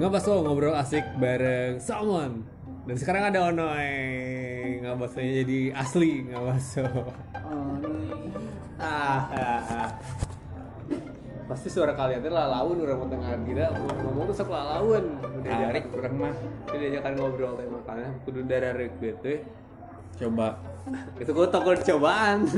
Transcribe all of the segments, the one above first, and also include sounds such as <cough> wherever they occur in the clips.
nggak pas ngobrol asik bareng Salmon dan sekarang ada Onoy nggak bahasanya jadi asli. Nggak masuk ah, ah, ah. pasti suara kalian tuh lawan orang mau tengah kita. Ngomong tuh sok lawan udah diajak kurang mah. udah diajakan ngobrol teh makanya kudu darah rekrut tuh. Coba. itu gue takut cobaan.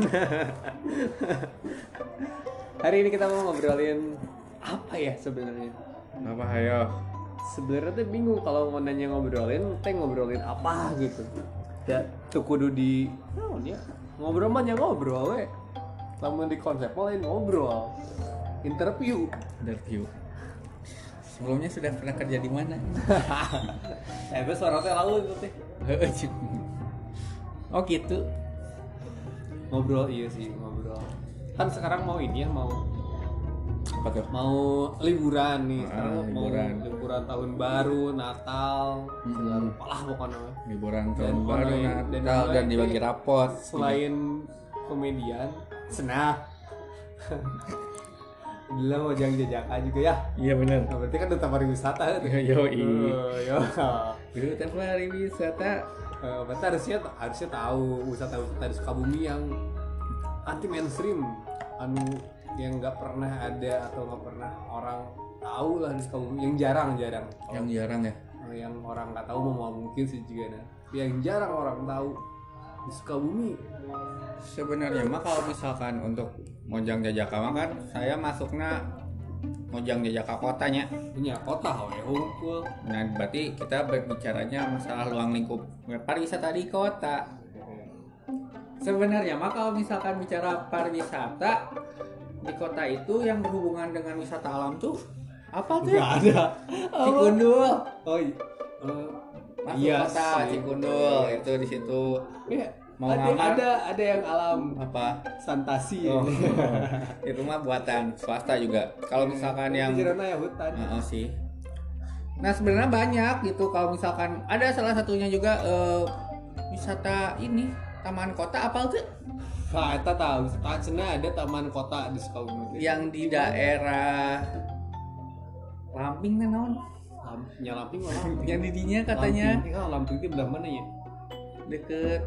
Hari ini kita mau ngobrolin apa ya sebenarnya? Apa ayo? Sebenarnya tuh bingung kalau mau nanya ngobrolin teh ngobrolin apa gitu. Ya tuh kudu di naon ya? Ngobrol mah ya ngobrol we. Lamun di konsep lain ngobrol. Interview. Interview. Sebelumnya sudah pernah kerja di mana? <laughs> eh terus suara teh lalu itu teh. Oh gitu. ngobrol iya sih ngobrol. Kan sekarang mau ini ya mau Apa tuh? mau liburan nih Ah, sekarang mau liburan. liburan tahun baru Natal Mm-mm. segala lah pokoknya Liburan Dan tahun baru online, Natal dan dan, online dibagi rapot. selain komedian senah <laughs> Gila mau jangan jajakan juga ya Iya benar. nah, berarti kan duta pariwisata kan Yo i. Oh, yo. Duta pariwisata. Eh, berarti harusnya harusnya tahu wisata wisata di Sukabumi yang anti mainstream anu yang nggak pernah ada atau nggak pernah orang tahu lah di Sukabumi yang jarang jarang Yang jarang ya. Yang orang nggak tahu mau mungkin sih juga nah yang jarang orang tahu di Sukabumi Sebenarnya mah kalau misalkan untuk Mojang Jajaka mah kan saya masuknya Mojang Jajaka kotanya. punya kota hungkul Nah, berarti kita berbicaranya masalah ruang lingkup pariwisata di kota. Sebenarnya mah kalau misalkan bicara pariwisata di kota itu yang berhubungan dengan wisata alam tuh apa tuh? nggak ada Cikundul. oh iya Eh, Masuk iya kota. Cikundul itu di situ. Ya, Mau ada, ngamar? ada ada yang alam Apa? santasi Oh. itu <laughs> mah buatan swasta juga. Kalau misalkan yang Jirana ya hutan Heeh sih. Nah sebenarnya banyak gitu kalau misalkan ada salah satunya juga eh, wisata ini taman kota apa tuh Nah, eta tahu. Sana ada taman kota di Sukabumi. yang di daerah Lamping kan naon? Lam- nya Lamping Lamping. <laughs> Yang di dinya katanya Lamping, kan Lamping itu belah mana ya? deket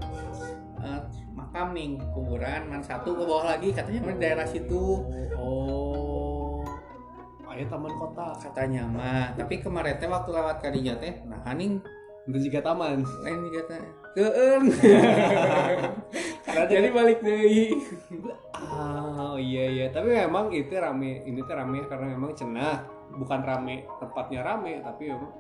eh, makam nih kuburan man satu ke bawah lagi katanya di daerah situ Oh. Ayo taman kota. katanya mah tapi kemarin teh waktu lewat kadinya teh nah haning Juga taman. lain keeng <laughs> Karena jadi balik deui Oh iya iya, tapi memang itu rame, ini tuh rame karena memang cenah, bukan rame tempatnya rame, tapi memang.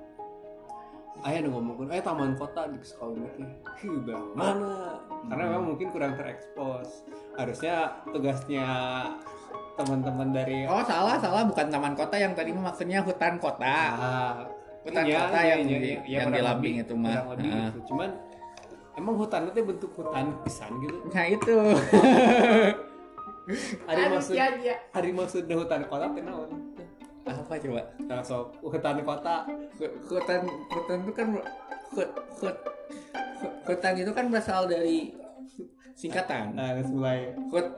Ayah udah ngomongin, eh taman kota di teh, Hi, belah mana? Karena memang mungkin kurang terekspos. Harusnya tugasnya teman-teman dari Oh salah salah. Bukan taman kota yang tadi maksudnya hutan kota. Ah, Hutan iya, kota iya, yang iya, di- iya, iya, yang di itu mah. kurang lebih Ah. gitu. Cuman emang hutan itu bentuk hutan pisan gitu. Nah itu. <laughs> Ada maksud, ya. ada maksudnya hutan kota teh naon? Apa coba? Nah, so, hutan kota Hu- Hutan hutan itu kan hut, hut, hut- hutan itu kan berasal dari singkatan. Nah, mulai Hut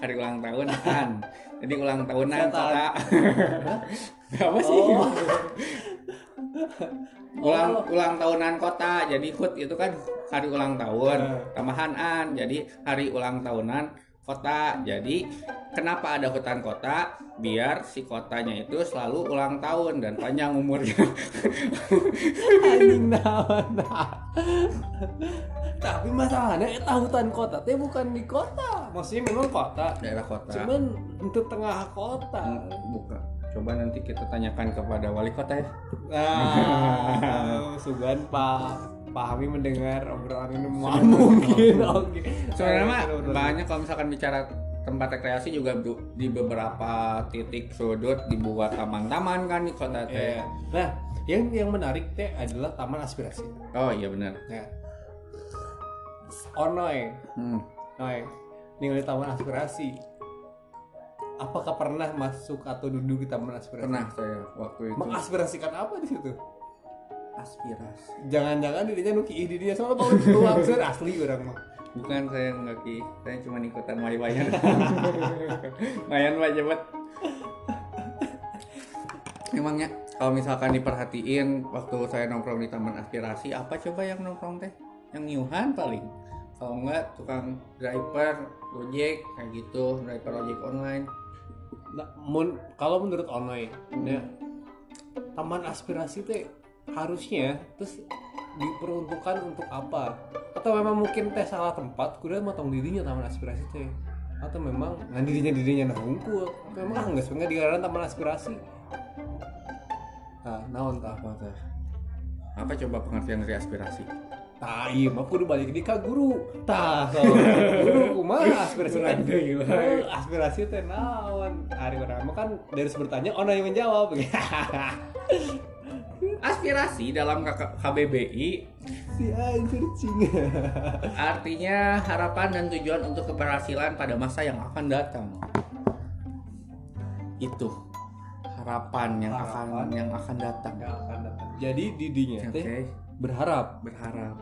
hari ulang tahun kan. <laughs> Jadi ulang tahunan kota. <laughs> Apa sih? Oh. <laughs> ulang ulang tahunan kota jadi hut itu kan hari ulang tahun Eh. tambahan an jadi hari ulang tahunan kota jadi kenapa ada hutan kota biar si kotanya itu selalu ulang tahun dan panjang umurnya anjing. Tapi masalahnya eta hutan kota teh bukan di kota. Maksudnya memang kota, daerah kota cuman untuk tengah kota. Hmm, bukan coba nanti kita tanyakan kepada wali kota ya. Nah, <laughs> sugan Pak pahami mendengar obrolan ini mau mungkin. <laughs> Oke. Sebenarnya mah banyak kalau misalkan bicara tempat rekreasi juga di beberapa titik sudut dibuat taman-taman kan di kota teh. Iya. nah yang yang menarik teh adalah taman aspirasi. Oh iya benar. Nah onoy hmm. Noy, ningali taman aspirasi. Apakah pernah masuk atau duduk di taman aspirasi? pernah saya waktu itu Mengaspirasikan apa di situ? aspirasi Jangan-jangan dirinya nuki ih dirinya soalnya mau keluar asli orang mah. bukan saya nggak ki saya cuma ikutan <laughs> wayan wayan wayan banget Emangnya kalau misalkan diperhatiin waktu saya nongkrong di Taman Aspirasi apa coba yang nongkrong teh? Yang nyuhan paling. Kalau enggak tukang driver, ojek kayak gitu, driver ojek online. Nah, mun- kalau menurut Onoy, ya, taman aspirasi teh harusnya terus diperuntukkan untuk apa? Atau memang mungkin teh salah tempat, kuda matang dirinya taman aspirasi teh? Atau memang ngan dirinya dirinya nah hungkul? Memang ah nggak sebenarnya digarang taman aspirasi? Nah, naon tah? Apa coba pengertian dari aspirasi? Tah, iya mah kudu balik di ka guru. Tah, so, guru kumaha aspirasi teh? Eh, Aspirasi teh naon? Hari urang mah kan dari bertanya Onoy yang menjawab. <laughs> Aspirasi dalam KBBI si anjir cing <laughs> artinya harapan dan tujuan untuk keberhasilan pada masa yang akan datang. Itu harapan yang akan Harapan. yang akan datang. Nggak akan datang. jadi didinya Oke, teh berharap berharap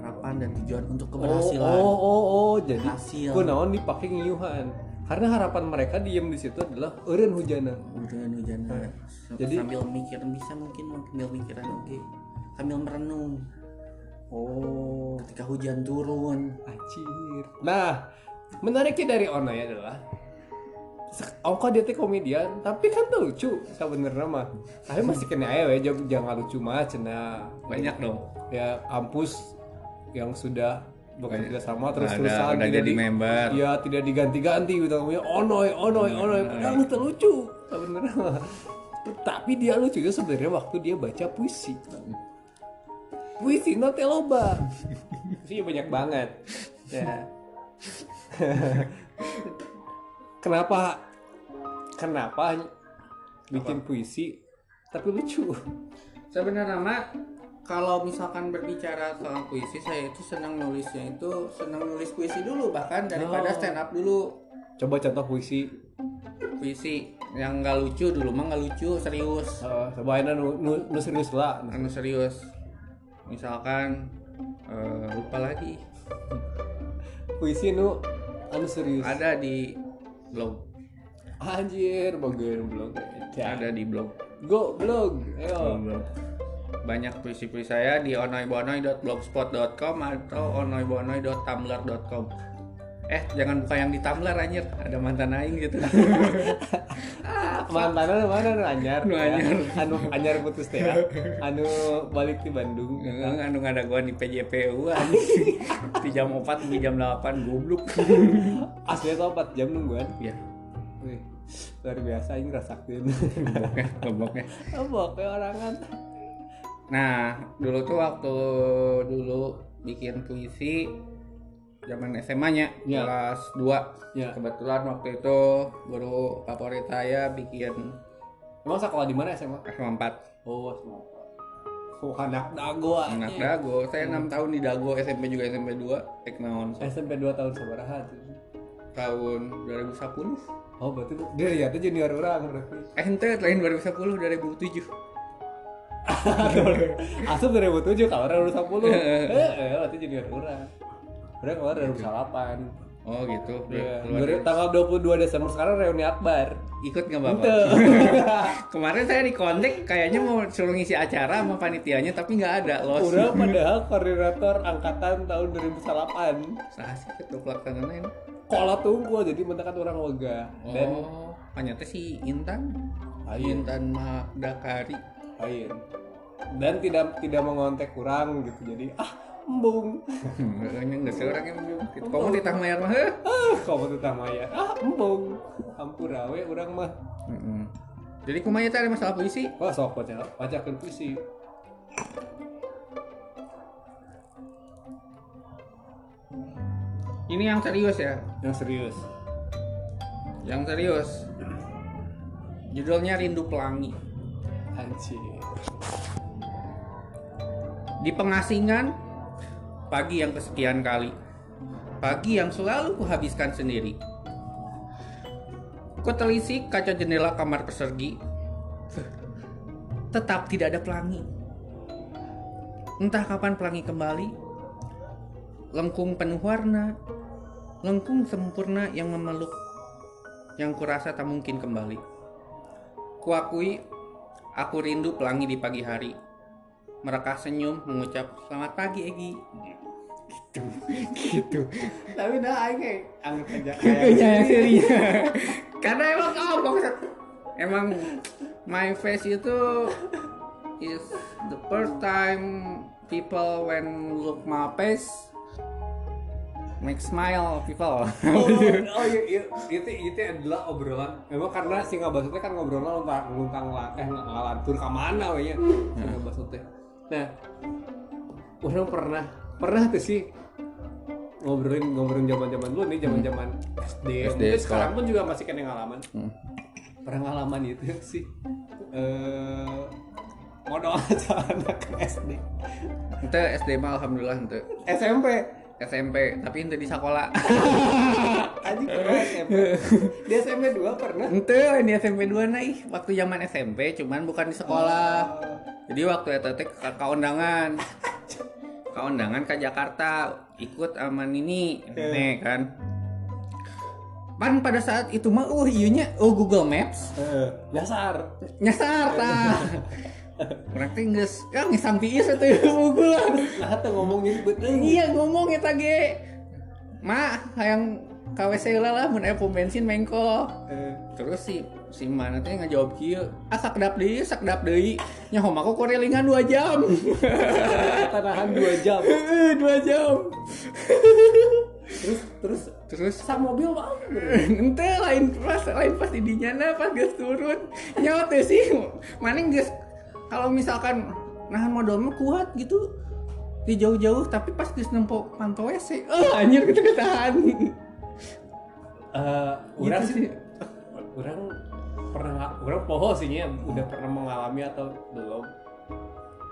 harapan dan tujuan untuk oh keberhasilan. oh oh, oh. jadi Hasil. kunaon dipakai ngiyuhan karena harapan mereka diem di situ adalah eureun hujana Hujan hujan. Jadi- sambil mikir bisa mungkin sambil mikiran oke. Sambil merenung oh ketika hujan turun. Anjir. Nah, menariknya dari Onay adalah sek- Ongko dia teh komedian, tapi kan tuh lucu sebenarnya mah. Tapi masih kena we, jangan jangan lucu mah cenah. Banyak dong. Ya kampus yang sudah Banyak. bekerja sama terus terusan udah jadi member. Iya, tidak diganti-ganti gitu namanya Onoy, Onoy, Onoy. Padahal itu lucu sebenarnya mah. Tapi dia lucunya sebenarnya waktu dia baca puisi. Puisi nanti loba. Puisi banyak banget. Ya. <laughs> kenapa kenapa bikin puisi tapi lucu? Sebenarnya mah kalau misalkan berbicara soal puisi saya itu senang nulisnya itu senang nulis puisi dulu bahkan daripada Oh. stand up dulu Coba contoh puisi. puisi yang nggak lucu dulu mah nggak lucu serius Uh, coba enak nu, nu, nu serius lah. anu serius misalkan eh, lupa lagi Puisi nu anu serius. ada di blog Anjir, bagian blog. ada di blog Go blog. Ayo. banyak puisi-puisi saya di onoibonoy.blogspot.com atau onoibonoy.tumblr.com eh jangan buka yang di Tumblr anjir ada mantan aing gitu <laughs> Mantannya mana nu anyar? Nu anyar. Ya. Anu anyar putus teh. ya. Anu balik di Bandung. Enggak, anu ngadaguan di PJPU <laughs> anjing. di jam 4 di jam 8 goblok. Aslinya tau 4 jam nungguan. ya, Wih, luar biasa ini rasakin. gobloknya, gobloknya. Apa kayak orangan? Nah, dulu tuh waktu dulu bikin puisi zaman SMA-nya Ya. kelas 2. Ya. Kebetulan waktu itu guru favorit saya bikin Emang sekolah di mana SMA? SMA 4 Oh, SMA. Oh, anak dago anak dago. Saya 6 tahun di dago, SMP juga SMP 2. Teknaon SMP 2 tahun sabaraha tuh. tahun 2010. Oh, berarti dia ya tuh junior orang berarti. Eh, ente lain 2010 2007. Asup 2007 kalau orang 2010. <laughs> Eh, eh, berarti junior orang. Udah keluar 2008. Oh gitu. Iya, Keluar Dua- tanggal 22 Desember sekarang reuni akbar. Ikut nggak bapak? Ente. <laughs> Kemarin saya di kontak kayaknya mau suruh ngisi acara sama panitianya tapi nggak ada los. Udah padahal koordinator angkatan tahun 2008. Sah sih ketua pelaksanaan Kola tunggu jadi mentakan orang dan Oh, ternyata si Intan. Ayin. Intan Magdakari. lain. Dan tidak tidak mengontek kurang gitu. Jadi ah embung. Kayaknya nggak seorang yang belum. Kamu di Tahmayar mah? heh? Ah kamu tuh tamaya. Ah embung. Hampurawe orang mah. Jadi kumanya teh ada masalah puisi. Wah sok baca bacakeun puisi. Ini yang serius ya. Yang serius. Yang serius. Judulnya Rindu Pelangi. Anjir. Di pengasingan, pagi yang kesekian kali. Pagi yang selalu kuhabiskan sendiri. Kutelisik kaca jendela kamar persegi. Tetap tidak ada pelangi. Entah kapan pelangi kembali. Lengkung penuh warna. Lengkung sempurna yang memeluk. Yang kurasa tak mungkin kembali. Kuakui Aku rindu pelangi di pagi hari. Mereka senyum mengucap selamat pagi Egi. Gitu. gitu. tapi nah aing kayak anggap aja <laughs> yang serinya. <laughs> Karena emang oh bangsat. Emang my face itu is the first time people when look my face make smile people. <laughs> oh, oh iya, iya, itu itu adalah obrolan memang karena si ngabasutnya kan ngobrolnya luntang luntang eh ng- ngalantur ke mana we nya si ngabasutnya nah orang pernah pernah tuh sih ngobrolin ngobrolin zaman zaman dulu nih zaman zaman SD, SD, mungkin sekolah. sekarang pun juga masih kena ngalaman Hmm. pernah ngalaman itu sih eh modal aja anak SD Ente SD mah alhamdulillah ente SMP SMP tapi ente di sekolah. <laughs> Anjing pernah SMP di SMP 2 pernah Ente di SMP 2 nah ih waktu zaman SMP cuman bukan di sekolah. Jadi waktu teh ke ke undangan. Ke undangan ke Jakarta ikut sama Nini nih kan. Pan pada saat itu mah oh iya nya oh Google Maps Eh, dasar nyasar tah. Orang teh geus ya ngisam tiis atuh Google. nah tuh ngomong Iya ngomong eta ge. Ma hayang KWC heula lah mun bensin mengko. Eh, Terus si si mana teh ngajawab kieu, ah sakdap deui, sakdap deui. Nya hom aku korelingan 2 jam. <laughs> kita nahan 2 jam 2 jam. terus terus Terus sak mobil bang <laughs> ente lain pas lain pas di dinya na pas geus turun. Nyawa teh sih maning geus kalau misalkan nahan modal mah kuat gitu di jauh-jauh tapi pas geus nempo pantau WC. Eh anjir kita ketahan. Eh, Gitu sih. sih orang pernah orang poho sih nya udah pernah mengalami atau belum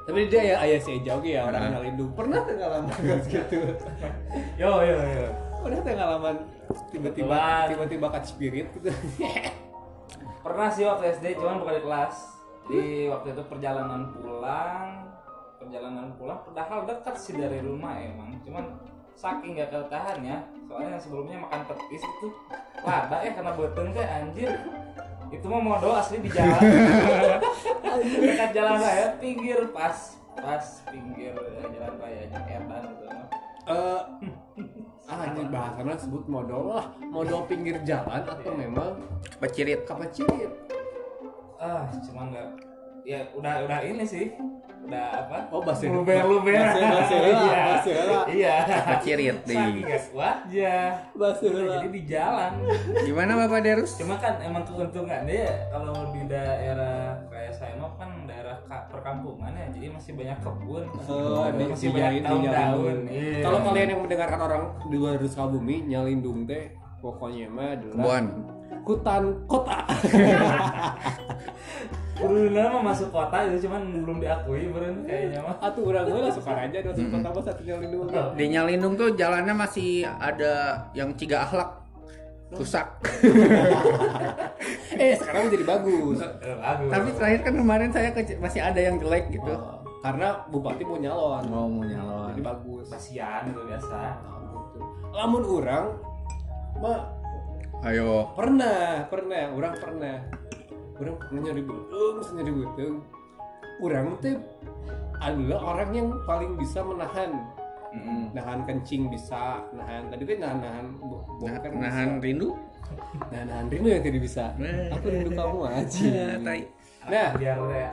tapi dia ya ayah si jauh ya orang Nah. pernah tuh ngalaman <laughs> gitu Yo yo yo. pernah tuh ngalaman tiba-tiba tiba-tiba cut spirit gitu <laughs> Pernah sih waktu SD, cuman bukan di kelas. Di waktu itu perjalanan pulang, perjalanan pulang, padahal dekat sih dari rumah emang. Cuman saking gak ketahan ya, soalnya yang sebelumnya makan petis itu lada ya karena beten teh anjir. Itu mah modal asli di jalan. <laughs> Dekat jalan raya, pinggir pas pas pinggir jalan raya edan gitu. Eh, ah ini bahasanya sebut modal lah modal pinggir jalan atau memang Pecirit. kapacirit Ah, cuman nggak ya udah udah ini sih. Udah apa? oh bahasa luber luber bahasa bahasa heula, iya bahasa heula. iya Pecirit saking di. gak kuat ya bahasa heula. jadi di jalan Gimana Bapak Derus? cuma kan emang keuntungannya ya kalau di daerah kayak saya mah kan daerah ka- perkampungan ya jadi masih banyak kebun Oh, di- masih di- banyak di- daun-daun Iya. Kalau kalian yang mendengarkan orang di luar Sukabumi, Nyalindung teh pokoknya mah adalah Buan. hutan kota. <laughs> Uruna mah masuk kota itu cuman belum diakui beren kayaknya mah Atuh urang gue langsung aja masuk kota mah satu Nyalindung. Di Nyalindung tuh jalannya masih ada yang tiga akhlak rusak. <laughs> eh, sekarang jadi bagus. Eh, bagus Tapi terakhir kan kemarin saya ke- masih ada yang jelek gitu. Oh, karena bupati mau nyalon. Mau mau nyalon. Jadi bagus. kasihan itu biasa Nah, gitu. Lamun urang mah Ayo. pernah, pernah, urang pernah. Urang pernah nyari butung, nyari butung. Urang teh adalah orang yang paling bisa menahan. Mm-mm. nahan kencing bisa nahan tadi kan nahan nahan Nah, boker nahan rindu. nahan nahan rindu yang tidak bisa. Aku rindu kamu <laughs> aja tai. nah. Biar ya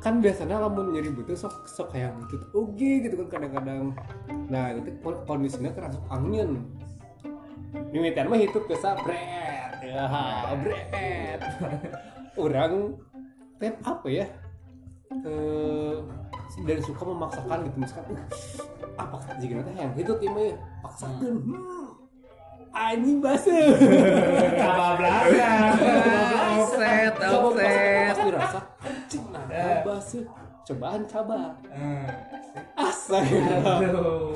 kan biasanya lamun nyeri butuh sok sok kayak gitu oke gitu kan kadang-kadang. Nah itu kondisinya kerasa angin. Mimitan mah hidup biasa bret ya bret <laughs> orang teh apa ya. Eh dan suka memaksakan gitu misalkan uh, apa jika nanti yang itu timnya paksakan hmm, anjing basuh <laughs> kebablasan. Offset, offset. pas dirasa anjing nah basuh cobaan coba Hmm. asa Aduh.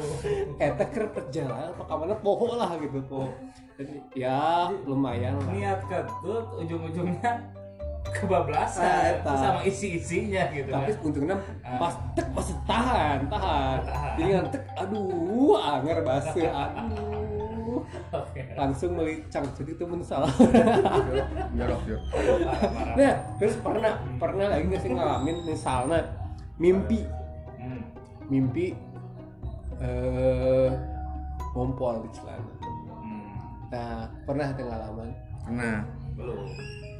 eta keur perjalanan apa kamana poho lah gitu poho Jadi, ya lumayan lah niat ketut ujung-ujungnya kebablasan Ah, eta. sama isi-isinya gitu tapi kan. untungnya Ah. pas tek masih tahan tahan jadi kan tek aduh anger basuh <laughs> aduh Oke. langsung beli cangcut itu Parah, <laughs> parah. nah terus pernah pernah lagi nggak sih ngalamin misalnya mimpi Hmm. mimpi eh ngompol di celana Hmm. nah pernah ada ngalaman nah Belum.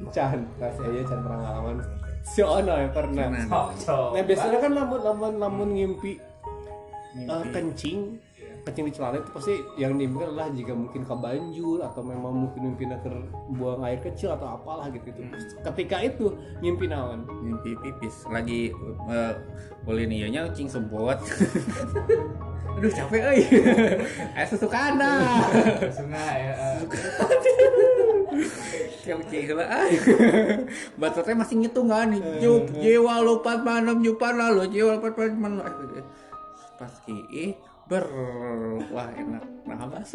Chan pasti aja Chan pernah ngalaman si Ono ya pernah Pernah. Nah biasanya kan lamun lamun lamun ngimpi eh, Mimpi. kencing kencing di celana itu pasti yang diimpikan adalah jika mungkin kebanjur atau memang mungkin mimpi ke buang air kecil atau apalah gitu itu ketika itu ngimpi naon? Mimpi pipis. Lagi uh, boleh nih nya cing sempot <laughs> aduh capek euy. Eh susu kana Sungai ya. eh. Kayak cing lah ay <laughs> bacotnya masih ngitungan juk jiwa lupat manem jupan lalu jiwa lupat manem. Pas ki ber. Wah enak. Nah bas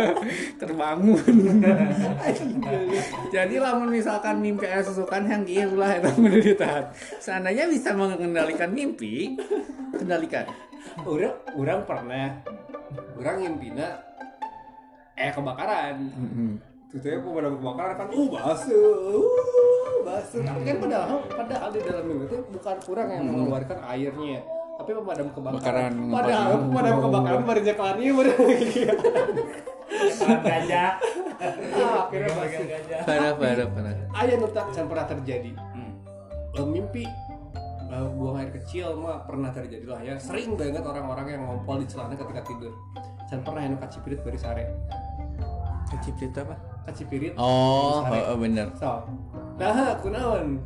<laughs> terbangun. <laughs> Jadi lamun misalkan mimpi aya susukan yang gitu lah itu menderita seandainya bisa mengendalikan mimpi kendalikan. Orang orang pernah orang ngimpina eh kebakaran. Tentunya pemadam kebakaran kan, uh basuh, uh basuh. Tapi kan padahal, padahal di dalam mimpi itu bukan kurang yang mengeluarkan airnya, tapi pemadam kebakaran. Bakaran, Padahal pemadam kebakaran baru jalannya baru. Bagian gajah. Ah, Akhirnya Bagian gajah. parah parah parah nutak can pernah terjadi. Hmm. Mimpi eh, buang air kecil mah pernah terjadi lah ya. Sering banget orang-orang yang ngompol di celana ketika tidur. Can pernah yang kacipirit bari sare. keciprit apa Kacipirit. oh oh, oh, bener So. Nah, kunaon?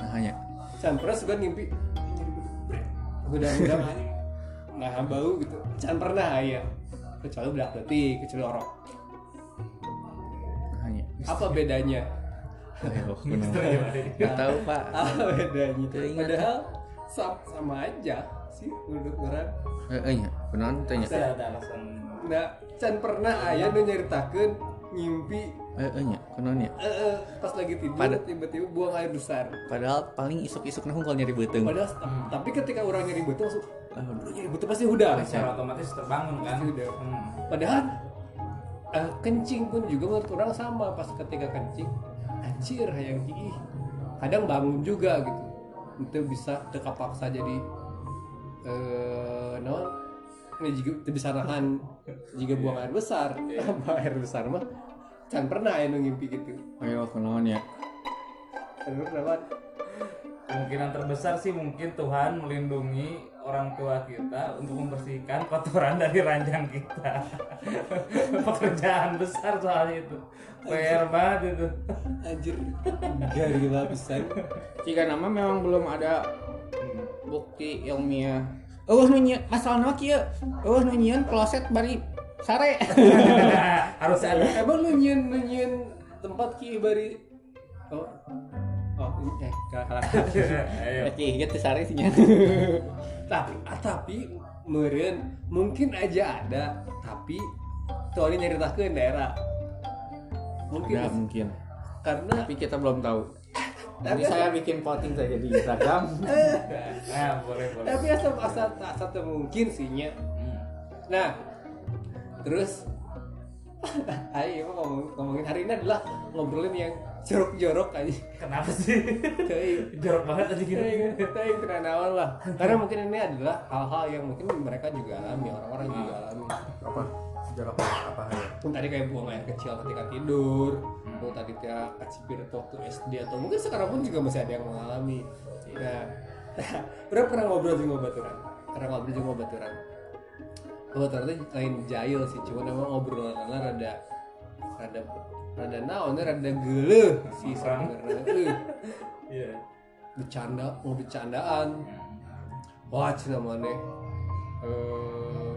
nah hanya Can pernah suka ngimpi udah-udah nah bau gitu. Can pernah ya kecuali bedak detik kecuali orok. Hanya. Apa bedanya? Ayo <laughs> Gitu nggak tahu pak. Apa bedanya? Padahal sama, sama aja sih menurut orang. Eh eh nya kunaon tanya. Pasti ada alasan. nah Can pernah ayah nu nyaritakeun ngimpi eh eh nya eh, eh, pas lagi tidur Pada- tiba-tiba buang air besar. Padahal paling isuk-isuk nah kalau nyari beteng padahal tapi ketika orang nyari betul langsung Aduh. "Aduh, nyari betul pasti udah. Secara otomatis terbangun kan. Pasti udah. Hmm. Padahal eh, kencing pun juga menurut orang sama pas ketika kencing. Anjir yang ih. Kadang bangun juga gitu. Itu bisa teka paksa jadi eh non ini juga itu bisa nahan. Jika buang air besar <laughs> buang air besar mah kan pernah ya ngimpi gitu. Ayo kunaon ya. Kan pernah Kemungkinan terbesar sih mungkin Tuhan melindungi orang tua kita untuk membersihkan kotoran <laughs> dari ranjang kita. <laughs> Pekerjaan besar soalnya itu. PR banget itu. anjir. Gila pisan jika nama memang belum ada bukti ilmiah. Oh nunyian asal nama kia oh nunyian kloset bari sare <laughs> Harus ada. emang lu nyian lu nyian tempat ki bari oh oh ini eh kalah <laughs> Ayo. Oke, gitu sare sih <laughs> tapi ah, tapi meren mungkin aja ada tapi tuh ini nyeritakeun daerah mungkin Ada mungkin. karena Tapi kita belum tahu. Tapi- saya bikin voting saja di Instagram. Nah, boleh boleh. tapi asal asal asal mungkin sih nya Hmm. nah terus <laughs> ayo ngomong, ngomongin hari ini adalah ngobrolin yang jorok-jorok aja. Kenapa sih? Jorok banget tadi gitu. kita yang terkenal lah. Karena mungkin ini adalah hal-hal yang mungkin mereka juga alami orang-orang juga alami. Apa? Jorok apa? Ya? pun tadi kayak buang air kecil ketika tidur atau tadi kayak kacipir waktu SD atau mungkin sekarang pun juga masih ada yang mengalami. <laughs> Nah berapa pernah ngobrol juga baturan? Pernah ngobrol juga baturan baturan itu lain jahil sih cuma emang obrolannya rada rada rada naonnya rada gele sih sebenarnya. Eh, Iya. bercanda mau bercandaan. Wah cina mana? Eh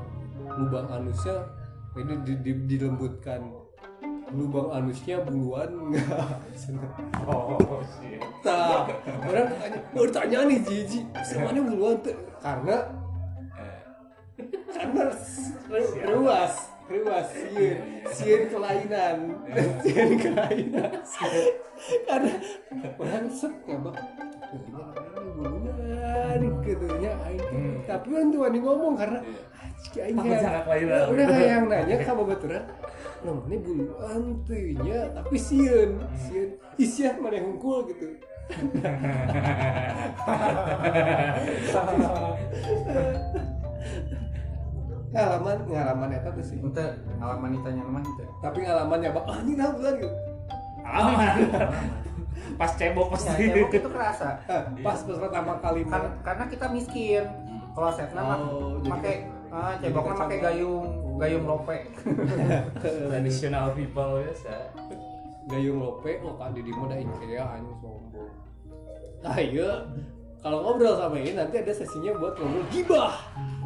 lubang anusnya ini di, di, dilembutkan. Lubang anusnya buluan. Enggak <laughs> Oh, shit. Tah, orang tanya, baru tanya nih Jiji, semuanya buluan karena karena ru- ruas ruas sieun sieun kelainan. <laughs> Sieun kelainan. Karena orang set ya bang ini buluan kelahiran gitu aing tapi kan tuh ngomong karena anjing aing udah kayak yang <laughs> nanya ka babaturan. Nah, ini buluan tuh nya, tapi sieun, sieun, isian mana hungkul gitu. <laughs> ngalaman ngalaman eta tuh sih Ente ngalaman ditanya nama ente. tapi ngalaman ya bak ah ini nah bulan gitu Alamak. Pas cebok Ya, pasti. cebok itu kerasa. <laughs> Ah, pas pas pertama kali Kan, mah karena kita miskin. Kalau setna mah Oh, pakai ah, jadi ceboknya kacang. pakai gayung gayung lope. <laughs> Traditional people biasa. gayung lope lo kan di di mana IKEA anjing sombong nah iya kalau ngobrol sama ini nanti ada sesinya buat ngobrol gibah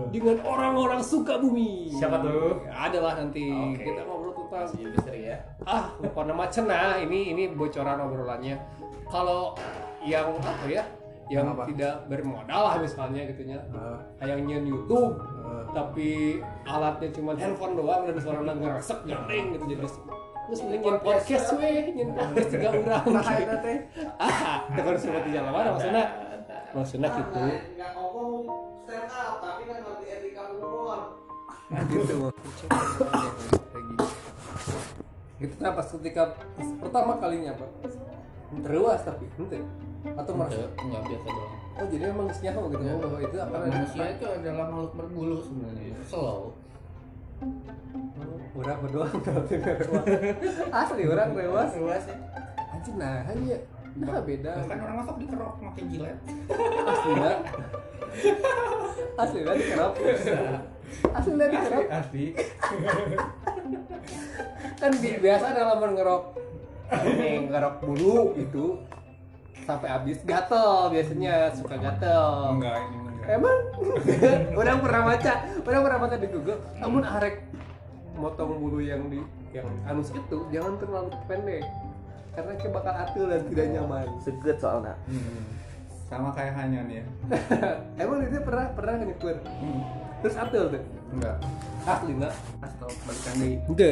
dengan orang-orang suka bumi. Siapa tuh? adalah nanti. Oke. kita ngobrol tentang misteri ya. ah bukan nama cenah ini ini bocoran obrolannya. Kalau yang apa ya? Yang Apa? tidak bermodal lah misalnya gitunya Eh, kayak nyen YouTube eh, tapi alatnya cuma handphone doang dan suaranya ngeresek garing gitu jadi terus mending nyen podcast. weh. Nyen podcast juga <laughs> urang Nah, eta teh. ah itu harus seperti jalan mana maksudnya maksudnya gitu. nggak ngomong stand up tapi kan ngerti etika umur gitu. Lagi gitu nah pas ketika pas pertama kalinya apa teruas tapi ente atau merasa Enggak biasa doang. oh jadi emang nyaho gitu oh bahwa itu apa? Manusia itu adalah makhluk berbulu sebenarnya. Slow. orang berdoa asli orang rewas Luas. Ya. anjing nah hanya nah beda. Kan orang masuk dikerok pakai jilet. asli lah asli lah dikerap asli lah dikerap Asli. kan bi- biasa dalam ngerok. Ini ngerok bulu itu sampai habis gatel biasanya suka gatel. Enggak, ini enggak. emang? <laughs> Orang pernah baca orang pernah baca di Google. Namun arek motong bulu yang di yang anus itu jangan terlalu pendek karena dia bakal atil dan tidak nyaman seget soalnya Hmm. Sama kayak hanya nih ya. <laughs> emang itu pernah pernah nyekur Hmm. terus atil tuh Enggak. asli nggak Stop balikan deui. Ente.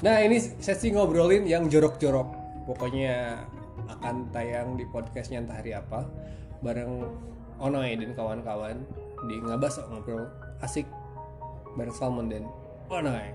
Nah ini sesi ngobrolin yang jorok-jorok. Pokoknya akan tayang di podcastnya entah hari apa bareng Onoy dan kawan-kawan di ngabas ngobrol asik bareng Salmon dan Onoy.